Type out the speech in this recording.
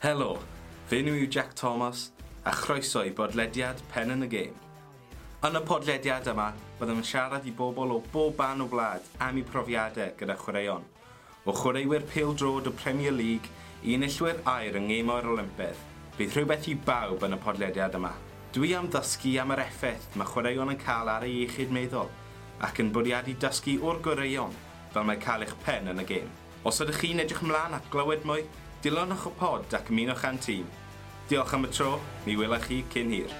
Helo, fe nhw yw Jack Thomas a chroeso i bodlediad Pen yn y Gêm. Yn y podlediad yma, byddem yn siarad i bobl o bob ban o wlad am eu profiadau gyda chwaraeon. O chwaraewyr pêl drod o Premier League i enillwyr air yng nghemo'r Olympedd, bydd rhywbeth i bawb yn y podlediad yma. Dwi am ddysgu am yr effaith mae chwaraeon yn cael ar ei iechyd meddwl ac yn bwriadu dysgu o'r goreion fel mae cael eich pen yn y gêm. Os ydych chi'n edrych ymlaen at glywed mwy, Dilynwch y pod ac ymunwch â'n tîm. Diolch am y tro, mi welai chi cyn hir.